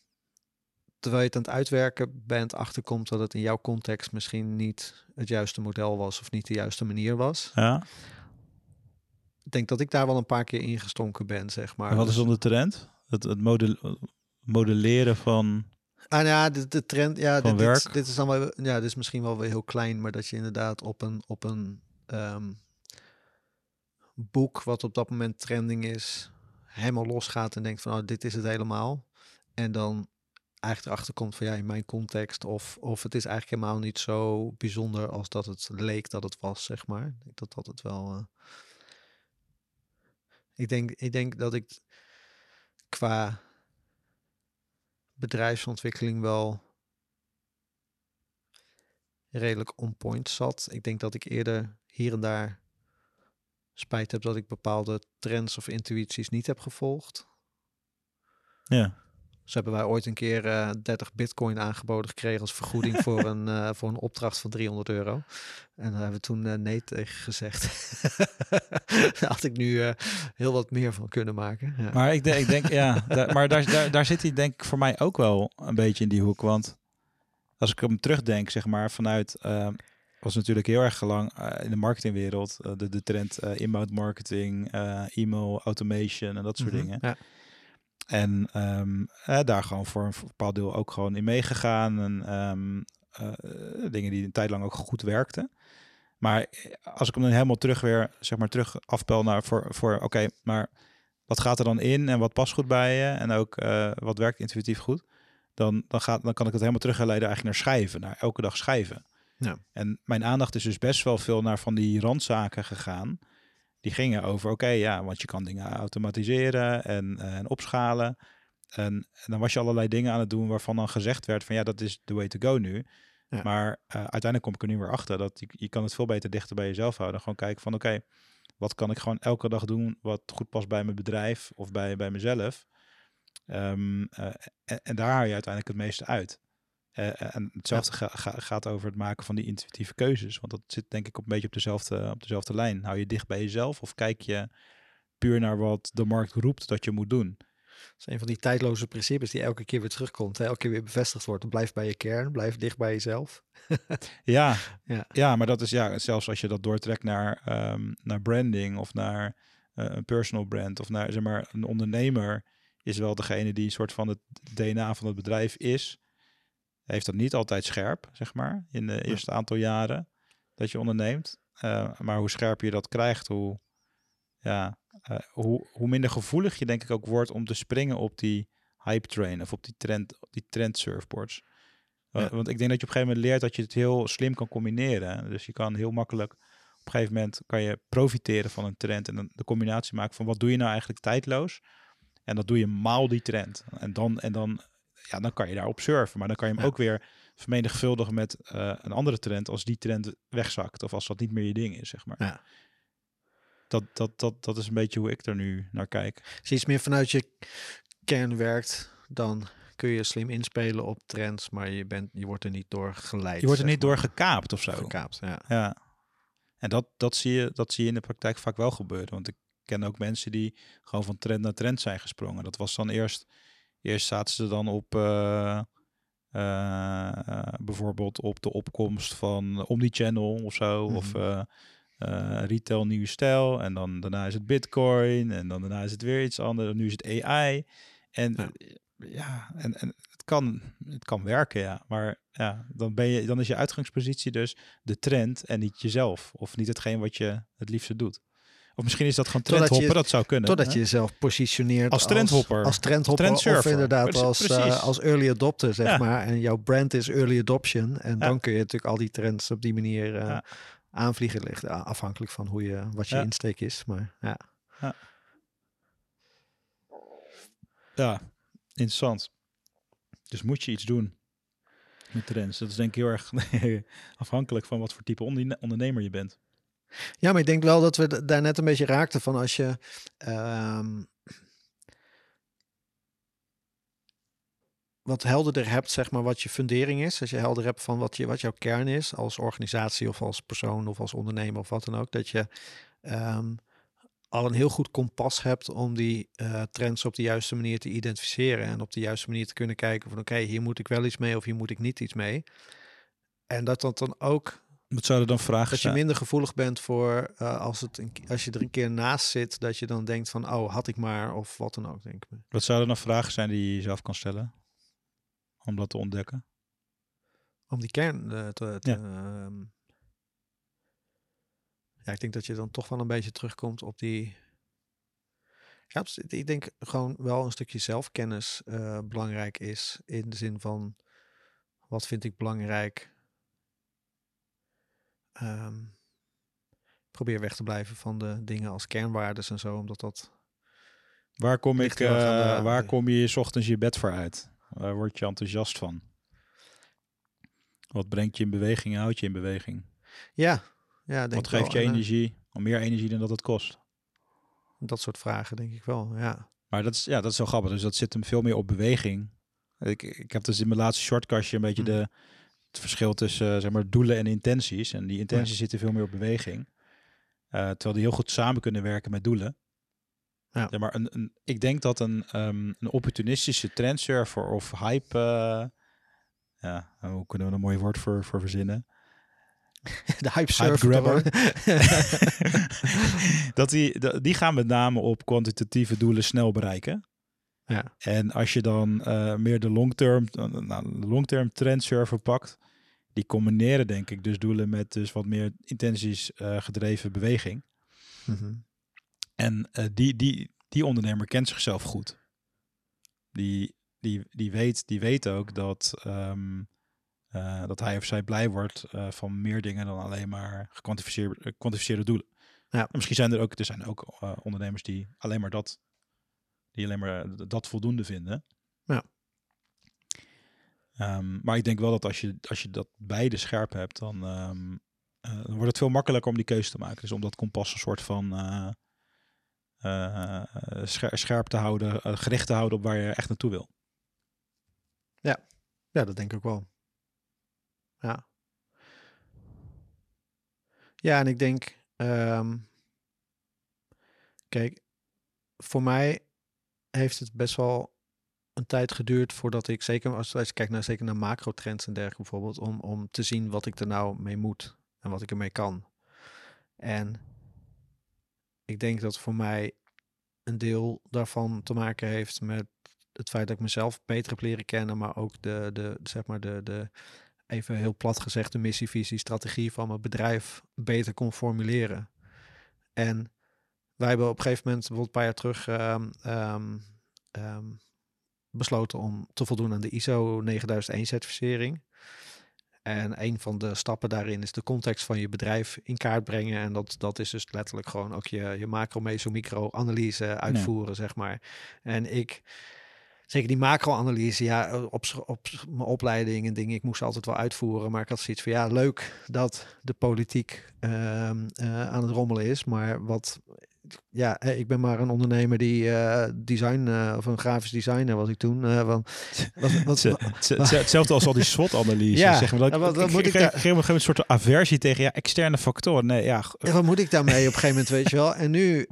terwijl je het aan het uitwerken bent, achterkomt dat het in jouw context misschien niet het juiste model was of niet de juiste manier was. Ja. Denk dat ik daar wel een paar keer ingestonken ben, zeg maar. En wat is dus dan de trend? Het, het model, modelleren van Ah, ja, de, de trend, ja, dit, dit, dit, is dan wel, ja, dit is misschien wel weer heel klein, maar dat je inderdaad op een, op een um, boek wat op dat moment trending is, helemaal losgaat en denkt van, oh, dit is het helemaal. En dan eigenlijk erachter komt van, ja, in mijn context, of, of het is eigenlijk helemaal niet zo bijzonder als dat het leek dat het was, zeg maar. Ik denk dat dat het wel... Uh, ik, denk, ik denk dat ik qua bedrijfsontwikkeling wel redelijk on point zat. Ik denk dat ik eerder hier en daar spijt heb dat ik bepaalde trends of intuïties niet heb gevolgd. Ja. Ze hebben wij ooit een keer uh, eh, 30 bitcoin aangeboden gekregen als vergoeding voor, een, uh, voor een opdracht van 300 euro. En daar hebben we toen uh, nee tegen gezegd. daar had ik nu heel wat meer van kunnen maken. Ja. Maar ik, denk, ik denk, ja, maar daar, daar, daar zit hij denk ik voor mij ook wel een beetje in die hoek. Want als ik hem terugdenk, zeg maar, vanuit was natuurlijk heel erg lang in de marketingwereld de, de trend inbound marketing, e-mail automation en dat soort mhm, dingen. Ja. En um, daar gewoon voor een bepaald deel ook gewoon in meegegaan. En um, uh, dingen die een tijd lang ook goed werkten. Maar eh, als ik hem dan helemaal terug weer, zeg maar, terug afpel naar voor, voor oké, maar wat gaat er dan in en wat past goed bij je en ook eh, wat werkt intuïtief goed, dan, dan, gaat, dan kan ik het helemaal terugleiden eigenlijk naar schrijven, naar elke dag schrijven. Ja. En mijn aandacht is dus best wel veel naar van die randzaken gegaan. Die gingen over, oké, ja, want je kan dingen automatiseren en, eh, en opschalen. En, en dan was je allerlei dingen aan het doen waarvan dan gezegd werd van ja, dat is the way to go nu. Ja. Maar eh, uiteindelijk kom ik er nu weer achter dat je, je kan het veel beter dichter bij jezelf houden. Gewoon kijken van oké, wat kan ik gewoon elke dag doen wat goed past bij mijn bedrijf of bij, bij mezelf. Ehm, eh, en, en daar haal je uiteindelijk het meeste uit. Eh, en hetzelfde ga- ga- gaat over het maken van die intuïtieve keuzes. Want dat zit denk ik op een beetje op dezelfde, op dezelfde lijn. Hou je dicht bij jezelf of kijk je puur naar wat de markt roept dat je moet doen? Dat is een van die tijdloze principes die elke keer weer terugkomt. Hè? Elke keer weer bevestigd wordt. Blijf bij je kern, blijf dicht bij jezelf. Ja, Ja. ja. maar dat is ja, zelfs als je dat doortrekt naar, ehm, naar branding of naar eh, een personal brand of naar zeg maar een ondernemer, is wel degene die een soort van het DNA van het bedrijf is. Heeft dat niet altijd scherp, zeg maar, in de eerste aantal jaren dat je onderneemt. Eh, maar hoe scherper je dat krijgt, hoe, ja, eh, hoe, hoe minder gevoelig je denk ik ook wordt om te springen op die hype train of op die trend, op die trend surfboards. Uh, Ja. Want ik denk dat je op een gegeven moment leert dat je het heel slim kan combineren. Dus je kan heel makkelijk op een gegeven moment kan je profiteren van een trend en dan de combinatie maken van wat doe je nou eigenlijk tijdloos. En dat doe je maal die trend. En dan, en dan, ja, dan kan je daarop surfen. Maar dan kan je hem Ja. ook weer vermenigvuldigen met eh, een andere trend als die trend wegzakt. Of als dat niet meer je ding is, zeg maar. Ja. Dat, dat, dat, dat is een beetje hoe ik er nu naar kijk. Als je iets meer vanuit je kern werkt, dan kun je slim inspelen op trends, maar je, bent, je wordt er niet door geleid. Je wordt er niet door gekaapt of zo. gekaapt. Ja. Ja. En dat, dat, zie je, dat zie je in de praktijk vaak wel gebeuren. Want ik ken ook mensen die gewoon van trend naar trend zijn gesprongen. Dat was dan eerst, eerst zaten ze dan op eh, eh, bijvoorbeeld op de opkomst van Omnichannel of zo. Of Mhm. eh, eh, retail nieuwe stijl. En dan daarna is het bitcoin. En dan daarna is het weer iets anders. Nu is het AI. En Ja. ja, en, en het, kan, het kan werken, ja. Maar ja, dan, ben je, dan is je uitgangspositie dus de trend en niet jezelf. Of niet hetgeen wat je het liefste doet. Of misschien is dat gewoon je- trendhoppen, dat zou kunnen. Totdat hè? je jezelf positioneert Als trendhopper. Als, trendhopper of inderdaad Precies, als, eh, als early adopter, zeg Ja. maar. En jouw brand is early adoption. En Ja. dan kun je natuurlijk al die trends op die manier eh, aanvliegen. Ligt a- afhankelijk van hoe je, wat je insteek is. Maar ja. Ja, interessant. Dus moet je iets doen met trends. Dat is denk ik heel erg afhankelijk van wat voor type onderne- ondernemer je bent. Ja, maar ik denk wel dat we daar net een beetje raakten van als je. ehm, wat helderder hebt, zeg maar, wat je fundering is. Als je helder hebt van wat, je, wat jouw kern is, als organisatie of als persoon of als ondernemer of wat dan ook. Dat je ehm, al een heel goed kompas hebt om die eh, trends op de juiste manier te identificeren. En op de juiste manier te kunnen kijken van oké, hier moet ik wel iets mee of hier moet ik niet iets mee. En dat dat dan ook Wat zouden dan vragen dat je minder gevoelig bent voor eh, als, het een, als je er een keer naast zit, dat je dan denkt van, oh, had ik maar, of wat dan ook, denk ik. Wat zouden dan vragen zijn die je jezelf kan stellen? Om dat te ontdekken. Om die kern eh, te... te Ja. ehm, ja, ik denk dat je dan toch wel een beetje terugkomt op die... Ja, ik denk gewoon wel een stukje zelfkennis eh, belangrijk is, in de zin van, wat vind ik belangrijk? Ehm, probeer weg te blijven van de dingen als kernwaardes en zo, omdat dat Waar kom, ik, eh, de- waar de- kom je 's ochtends je bed voor uit? Waar word je enthousiast van? Wat brengt je in beweging en houdt je in beweging? Ja, ja denk Wat wel. geeft je eh, energie? Al meer energie dan dat het kost. dat soort vragen, denk ik wel. Ja, Maar dat is, ja, dat is zo grappig. Dus dat zit hem veel meer op beweging. Ik, ik heb dus in mijn laatste shortkastje een beetje Hm. de, het verschil tussen eh, zeg maar, doelen en intenties. En die intenties zitten veel meer op beweging. Eh, terwijl die heel goed samen kunnen werken met doelen. Ja. Maar een, een, ik denk dat een, ehm, een opportunistische trendsurfer of hype... eh, ja, hoe kunnen we een mooi woord voor, voor verzinnen? de hype Hype surfer. grabber. dat die, die gaan met name op kwantitatieve doelen snel bereiken. ja, En als je dan meer de long-term, uh, nou, de long-term trendsurfer pakt, die combineren denk ik dus doelen met dus wat meer intenties eh, gedreven beweging. Mhm. En eh, die, die, die ondernemer kent zichzelf goed. Die, die, die, weet, die weet ook dat, ehm, eh, dat hij of zij blij wordt van meer dingen dan alleen maar gekwantificeerde, doelen. Ja. En misschien zijn er ook, er zijn ook ondernemers die alleen maar dat, die alleen maar dat voldoende vinden. Ja. Ehm, maar ik denk wel dat als je, als je dat beide scherp hebt, dan, ehm, eh, dan wordt het veel makkelijker om die keuze te maken. Dus om dat kompas een soort van eh, eh, scher- scherp te houden, gericht te houden op waar je echt naartoe wil. Ja, dat denk ik wel. Ja. Ja, en ik denk, ehm, kijk, voor mij heeft het best wel tijd geduurd voordat ik, zeker als, als je kijkt naar, zeker naar macro-trends en dergelijke bijvoorbeeld, om, om te zien wat ik er nou mee moet en wat ik ermee kan. En ik denk dat voor mij een deel daarvan te maken heeft met het feit dat ik mezelf beter heb leren kennen, maar ook de, de zeg maar de, de even heel plat gezegd, de missie, visie, strategie van mijn bedrijf beter kon formuleren. En wij hebben op een gegeven moment, bijvoorbeeld een paar jaar terug, ehm, besloten om te voldoen aan de ISO 9001 certificering. En een van de stappen daarin is de context van je bedrijf in kaart brengen. En dat, dat is dus letterlijk gewoon ook je, je macro, meso, micro analyse uitvoeren, zeg maar. En ik, zeker die macro-analyse, ja, op, op mijn opleiding en dingen, ik moest altijd wel uitvoeren. Maar ik had zoiets van, ja, leuk dat de politiek ehm, eh, aan het rommelen is. Maar wat, ja, ik ben maar een ondernemer die eh, design, eh, of een grafisch designer was ik toen. eh, van, wat, wat, Het- het- het- Hetzelfde als al die SWOT-analyse. Ja, zeg maar. Dat, ja, wat- ik- moet ik ik geef- daar- geef een gegeven moment een soort aversie tegen ja, externe factoren. Nee, ja, wat moet ik daarmee op een gegeven moment, weet je wel? En nu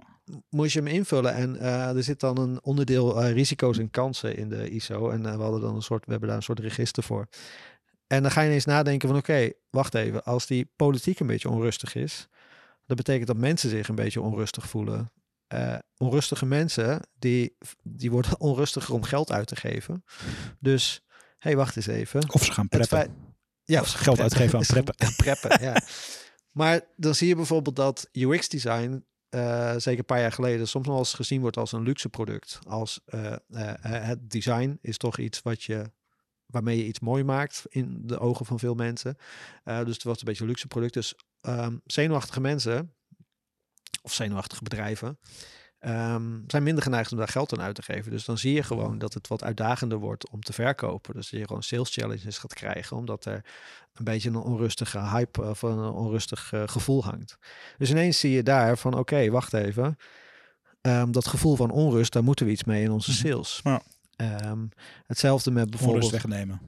moest je hem invullen en er zit dan een onderdeel risico's en kansen in de ISO. En we hadden dan een soort, we hebben daar een soort register voor. En dan ga je ineens nadenken van oké, wacht even, als die politiek een beetje onrustig is, dat betekent dat mensen zich een beetje onrustig voelen. Eh, onrustige mensen, die, die worden onrustiger om geld uit te geven. Dus, hé, hey, wacht eens even. of ze gaan preppen. feit- ja, Of ze geld uitgeven aan preppen. preppen, ja. Maar dan zie je bijvoorbeeld dat UX-design, eh, zeker een paar jaar geleden, soms nog wel eens gezien wordt als een luxe product. Als eh, het design is toch iets wat je, waarmee je iets mooi maakt in de ogen van veel mensen. Eh, dus het wordt een beetje een luxe product. Dus ehm, zenuwachtige mensen, of zenuwachtige bedrijven, ehm, zijn minder geneigd om daar geld aan uit te geven. Dus dan zie je gewoon dat het wat uitdagender wordt om te verkopen. Dus dat je gewoon sales challenges gaat krijgen, omdat er een beetje een onrustige hype of een onrustig eh, gevoel hangt. Dus ineens zie je daar van oké, wacht even. Ehm, dat gevoel van onrust, daar moeten we iets mee in onze Mhm. sales. Ja. Ehm, hetzelfde met bijvoorbeeld Onrust wegnemen.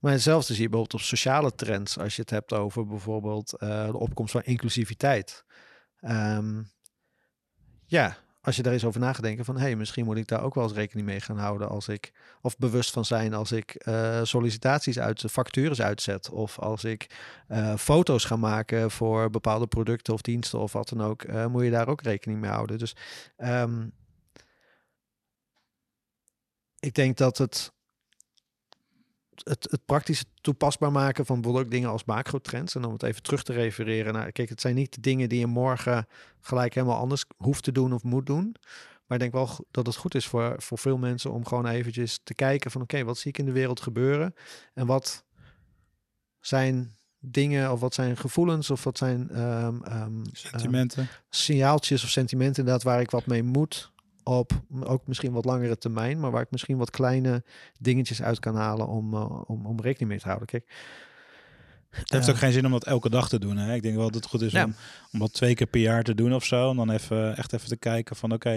maar hetzelfde zie je bijvoorbeeld op sociale trends. Als je het hebt over bijvoorbeeld eh, de opkomst van inclusiviteit. Ehm, ja, als je daar eens over na gaat denken van... hé, hey, misschien moet ik daar ook wel eens rekening mee gaan houden... als ik, of bewust van zijn als ik eh, sollicitaties uit, vacatures uitzet... of als ik eh, foto's ga maken voor bepaalde producten of diensten of wat dan ook... moet je daar ook rekening mee houden. Dus ehm, ik denk dat het het, het praktisch toepasbaar maken van bijvoorbeeld dingen als macro-trends. En om het even terug te refereren naar, kijk, het zijn niet de dingen die je morgen gelijk helemaal anders hoeft te doen of moet doen. Maar ik denk wel dat het goed is voor, voor veel mensen om gewoon eventjes te kijken van, oké, wat zie ik in de wereld gebeuren? En wat zijn dingen of wat zijn gevoelens of wat zijn ehm, ehm, Sentimenten. signaaltjes of sentimenten inderdaad waar ik wat mee moet op ook misschien wat langere termijn, maar waar ik misschien wat kleine dingetjes uit kan halen om, eh, om, om rekening mee te houden. Kijk, Het heeft eh, ook geen zin om dat elke dag te doen. Hè? Ik denk wel dat het goed is Ja. om, om dat twee keer per jaar te doen of zo. En dan even, echt even te kijken van oké,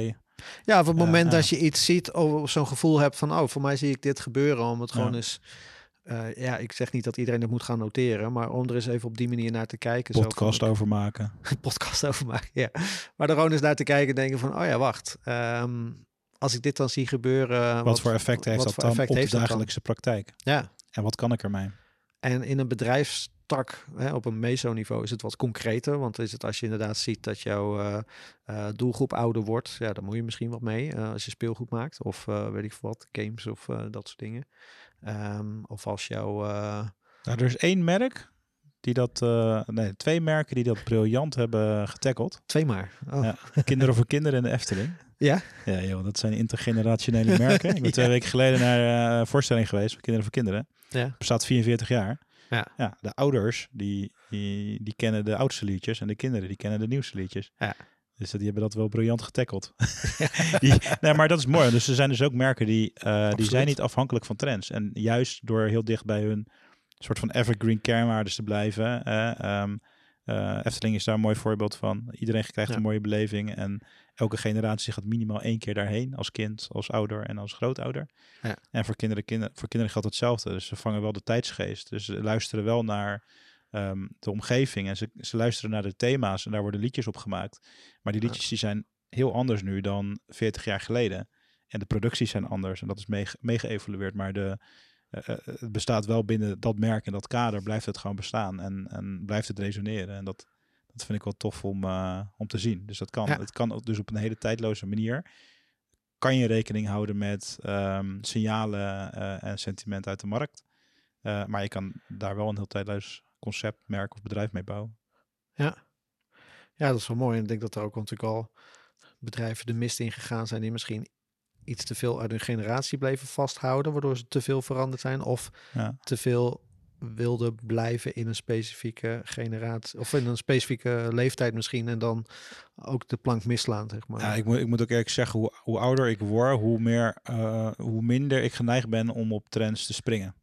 ja, op het Ja, moment dat je iets ziet of zo'n gevoel hebt van, oh, voor mij zie ik dit gebeuren, om het gewoon eens, eh, ja, ik zeg niet dat iedereen het moet gaan noteren, maar om er eens even op die manier naar te kijken. zo podcast over maken. podcast over maken. Ja. Maar er gewoon eens naar te kijken en denken van, oh ja, wacht. ehm, als ik dit dan zie gebeuren. Wat, voor effect heeft dat dan op de dat dagelijkse praktijk? Ja. En wat kan ik ermee? En in een bedrijfstak, hè, op een meso-niveau, is het wat concreter. Want is het als je inderdaad ziet dat jouw eh, eh, doelgroep ouder wordt, ja, dan moet je misschien wat mee als je speelgoed maakt. Of weet ik veel wat, games of dat soort dingen. Ehm, of als jouw. eh, Nou, er is één merk die dat, eh, nee, twee merken die dat briljant hebben getackled. Twee maar. Oh. Ja, Kinderen voor Kinderen en de Efteling. Ja? Ja, joh, dat zijn intergenerationele merken. Ik ben twee weken geleden naar een voorstelling geweest van Kinderen voor Kinderen. Ja. Bestaat 44 jaar. Ja. ja de ouders, die, die, die kennen de oudste liedjes en de kinderen, die kennen de nieuwste liedjes. Ja. Dus die hebben dat wel briljant getackled. die, nee, maar dat is mooi. Dus er zijn dus ook merken die, eh, die zijn niet afhankelijk van trends. En juist door heel dicht bij hun soort van evergreen kernwaarden te blijven. eh, ehm, eh, Efteling is daar een mooi voorbeeld van. Iedereen krijgt Ja. een mooie beleving. En elke generatie gaat minimaal één keer daarheen. Als kind, als ouder en als grootouder. Ja. En voor kinderen, kinder, voor kinderen geldt hetzelfde. Dus ze vangen wel de tijdsgeest. Dus ze luisteren wel naar ehm, de omgeving. En ze, ze luisteren naar de thema's. En daar worden liedjes op gemaakt. Maar die liedjes die zijn heel anders nu dan 40 jaar geleden. En de producties zijn anders. En dat is mee, mee geëvolueerd. Maar de, eh, eh, het bestaat wel binnen dat merk en dat kader. Blijft het gewoon bestaan. En, en blijft het resoneren. En dat, dat vind ik wel tof om, eh, om te zien. Dus dat kan. Ja. Het kan ook dus op een hele tijdloze manier. Kan je rekening houden met ehm, signalen eh, en sentiment uit de markt. Eh, maar je kan daar wel een heel tijdloos concept, merk of bedrijf mee bouwen. Ja. ja, dat is wel mooi. En ik denk dat er ook natuurlijk al bedrijven de mist in gegaan zijn die misschien iets te veel uit hun generatie bleven vasthouden, waardoor ze te veel veranderd zijn of Ja. te veel wilden blijven in een specifieke generatie of in een specifieke leeftijd misschien en dan ook de plank misslaan, zeg maar. Ja, ik moet, ik moet ook eerlijk zeggen, hoe, hoe ouder ik word, hoe, meer, eh, hoe minder ik geneigd ben om op trends te springen.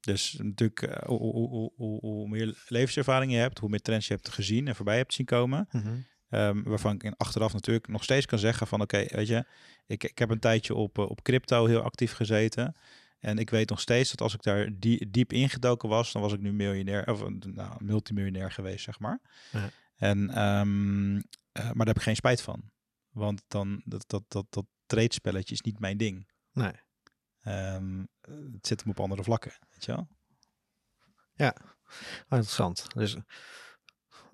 Dus natuurlijk, eh, hoe, hoe, hoe, hoe, meer levenservaring je hebt, hoe meer trends je hebt gezien en voorbij hebt zien komen. Mhm. Ehm, waarvan ik in achteraf natuurlijk nog steeds kan zeggen van oké, weet je, ik, ik heb een tijdje op, eh, op crypto heel actief gezeten. En ik weet nog steeds dat als ik daar die, diep ingedoken was, dan was ik nu miljonair, of nou, multimiljonair geweest, zeg maar. Ja. En, ehm, eh, maar daar heb ik geen spijt van. Want dan, dat, dat, dat, dat trade-spelletje is niet mijn ding. Nee. Ehm, het zit hem op andere vlakken, weet je wel? Ah, interessant. Dus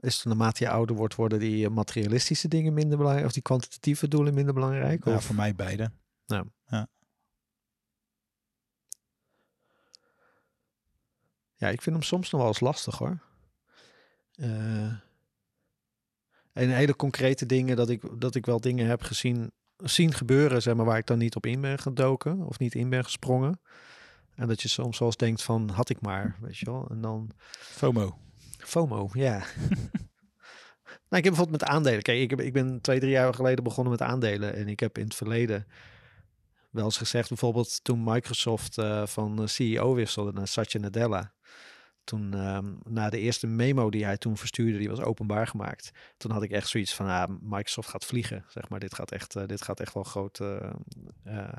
is het naarmate je ouder wordt, worden die eh, materialistische dingen minder belangrijk of die kwantitatieve doelen minder belangrijk? Ja, Of? voor mij beide. Ja, ik vind hem soms nog wel eens lastig hoor. Eh, en hele concrete dingen dat ik, dat ik wel dingen heb gezien zien gebeuren, zeg maar, waar ik dan niet op in ben gedoken of niet in ben gesprongen. En dat je soms wel eens denkt van, had ik maar, weet je wel. En dan FOMO. FOMO, ja. nou, ik heb bijvoorbeeld met aandelen. Kijk, ik, heb, ik ben twee, drie jaar geleden begonnen met aandelen. En ik heb in het verleden wel eens gezegd, bijvoorbeeld toen Microsoft eh, van CEO wisselde naar Satya Nadella. Toen, ehm, na de eerste memo die hij toen verstuurde, die was openbaar gemaakt. Toen had ik echt zoiets van, ah, Microsoft gaat vliegen. Zeg maar, dit gaat echt, eh, dit gaat echt wel groot, eh, eh,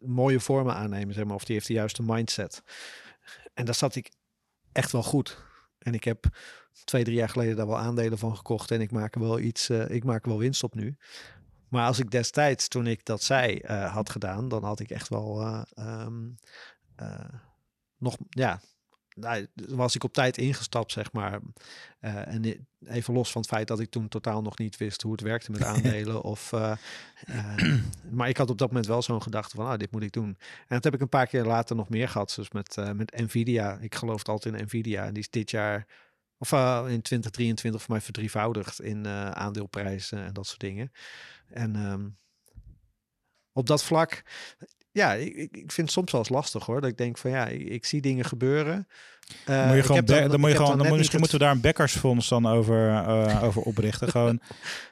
mooie vormen aannemen, zeg maar. Of die heeft de juiste mindset. En daar zat ik echt wel goed. En ik heb twee, drie jaar geleden daar wel aandelen van gekocht. En ik maak wel iets, ik maak er wel winst op nu. Maar als ik destijds, toen ik dat zei, had gedaan, dan had ik echt wel eh, ehm, eh, nog, ja, nou, was ik op tijd ingestapt, zeg maar. Eh, en even los van het feit dat ik toen totaal nog niet wist hoe het werkte met aandelen. of, eh, eh, maar ik had op dat moment wel zo'n gedachte van, ah, dit moet ik doen. En dat heb ik een paar keer later nog meer gehad. Dus met, met Nvidia. Ik geloof altijd in Nvidia. En die is dit jaar, of in 2023 voor mij verdrievoudigd in aandeelprijzen en dat soort dingen. En ehm, op dat vlak, ja, ik, vind het soms wel eens lastig hoor. Dat ik denk van ja, ik zie dingen gebeuren. Eh, moet je gewoon be- dan, moet je gewoon, dan moet, misschien moeten we daar een bekkersfonds dan over, eh, over oprichten. gewoon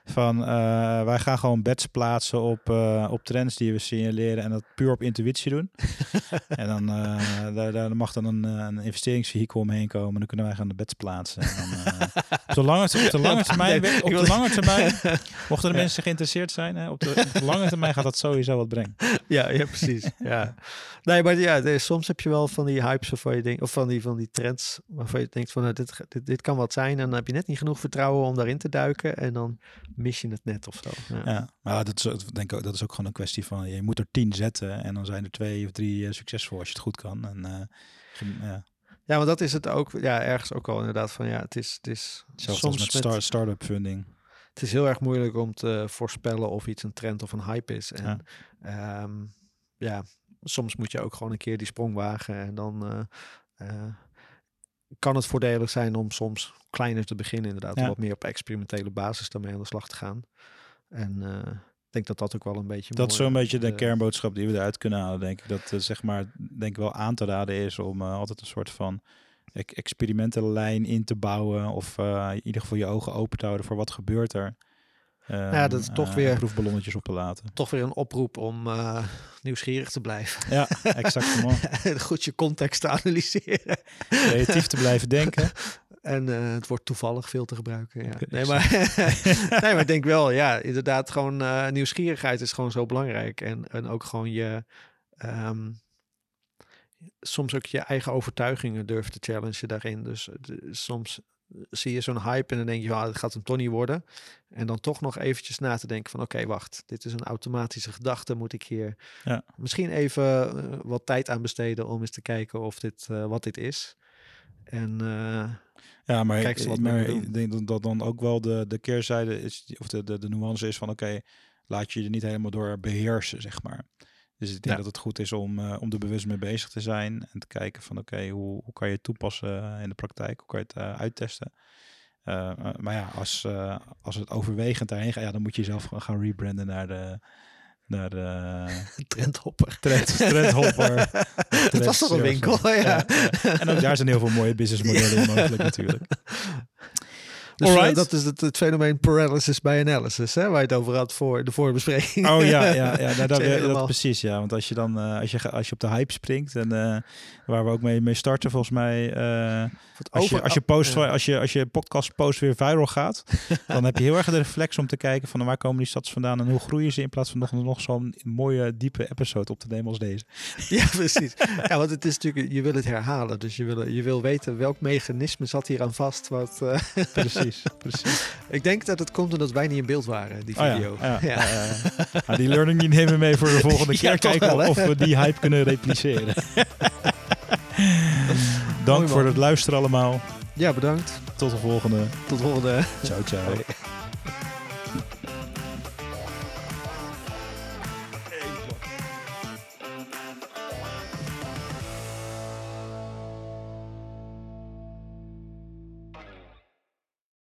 van eh, wij gaan gewoon bets plaatsen op, op trends die we signaleren en dat puur op intuïtie doen. en dan daar, daar mag dan een, een investeringsvehikel omheen komen. Dan kunnen wij gaan de bets plaatsen. En dan, op de lange, op de lange termijn, op de wil- lange termijn, mochten de mensen geïnteresseerd zijn, hè, op, de, op de lange termijn gaat dat sowieso wat brengen. Ja, ja, precies. ja. Nee, maar ja, soms heb je wel van die hypes je of van die, van die trends waarvan je denkt van nou, dit, dit, dit kan wat zijn. En dan heb je net niet genoeg vertrouwen om daarin te duiken. En dan mis je het net of zo. Ja. Ja, maar dat is, denk ik, dat is ook gewoon een kwestie van je moet er tien zetten en dan zijn er twee of drie eh, succesvol als je het goed kan. En, eh, ja. Ja, maar dat is het ook. Ja, ergens ook al inderdaad van ja, het is, het is Zelfs soms met, start, start-up funding. het is heel erg moeilijk om te voorspellen of iets een trend of een hype is. En Ja. ja, ja soms moet je ook gewoon een keer die sprong wagen en dan, eh, kan het voordelig zijn om soms kleiner te beginnen, inderdaad. Ja. Wat meer op experimentele basis daarmee aan de slag te gaan. En eh, ik denk dat dat ook wel een beetje. Dat is zo'n beetje de eh, kernboodschap die we eruit kunnen halen, denk ik. Dat eh, zeg maar, denk ik wel aan te raden is om altijd een soort van e- experimentenlijn in te bouwen. Of in ieder geval je ogen open te houden voor wat gebeurt er. Ja, dat is Ehm, toch eh, weer- proefballonnetjes op te laten. Toch weer een oproep om eh, nieuwsgierig te blijven. Ja. En Goed je context te analyseren. Creatief te blijven denken. En eh, het wordt toevallig veel te gebruiken. Ja. Nee, maar, nee, maar ik denk wel, ja, inderdaad, gewoon nieuwsgierigheid is gewoon zo belangrijk. En, en ook gewoon je, ehm, soms ook je eigen overtuigingen durven te challengen daarin. Dus de- soms zie je zo'n hype en dan denk je, ja, het gaat hem toch niet worden. En dan toch nog eventjes na te denken van, oké, wacht, dit is een automatische gedachte. Moet ik hier Ja. misschien even eh, wat tijd aan besteden om eens te kijken of dit, eh, wat dit is. En eh, Ja, maar, Kijk wat ik denk dat dan ook wel de, de keerzijde is, of de, de, de nuance is van oké, laat je je er niet helemaal door beheersen, zeg maar. Dus ik denk Ja. dat het goed is om, eh, om er bewust mee bezig te zijn en te kijken van oké, hoe, hoe kan je het toepassen in de praktijk, hoe kan je het eh, uittesten. Eh, maar ja, als, als het overwegend daarheen gaat, ja, dan moet je zelf gaan- gaan rebranden naar de, naar de trendhopper. trend, trendhopper. Het was toch een winkel, ja. Ja, En ook daar zijn heel veel mooie businessmodellen in mogelijk natuurlijk. Dus eh, dat is het, het fenomeen paralysis by analysis, hè, waar je het over had voor de voorbespreking. Oh ja, ja, ja nou, dat, dat, precies. Ja, want als je dan eh, als je, als je op de hype springt en eh, waar we ook mee, mee starten, volgens mij. als, je, als, je post, als, je, als je podcast post weer viral gaat, dan heb je heel erg de reflex om te kijken van waar komen die stads vandaan en hoe groeien ze in plaats van nog, nog zo'n mooie diepe episode op te nemen als deze. Ja, precies. Ja, want het is natuurlijk, je wil het herhalen. Dus je wil, je wil weten welk mechanisme zat hier aan vast. Wat, eh, Precies, precies. ik denk dat het komt omdat wij niet in beeld waren, die Oh ja, video. ja, Ja. Nou, die learning die nemen we mee voor de volgende keer. Kijken wel, of we die hype kunnen repliceren. Dank Mooi, voor het luisteren allemaal. Ja, bedankt. Tot de volgende. Tot de volgende. Ciao, ciao.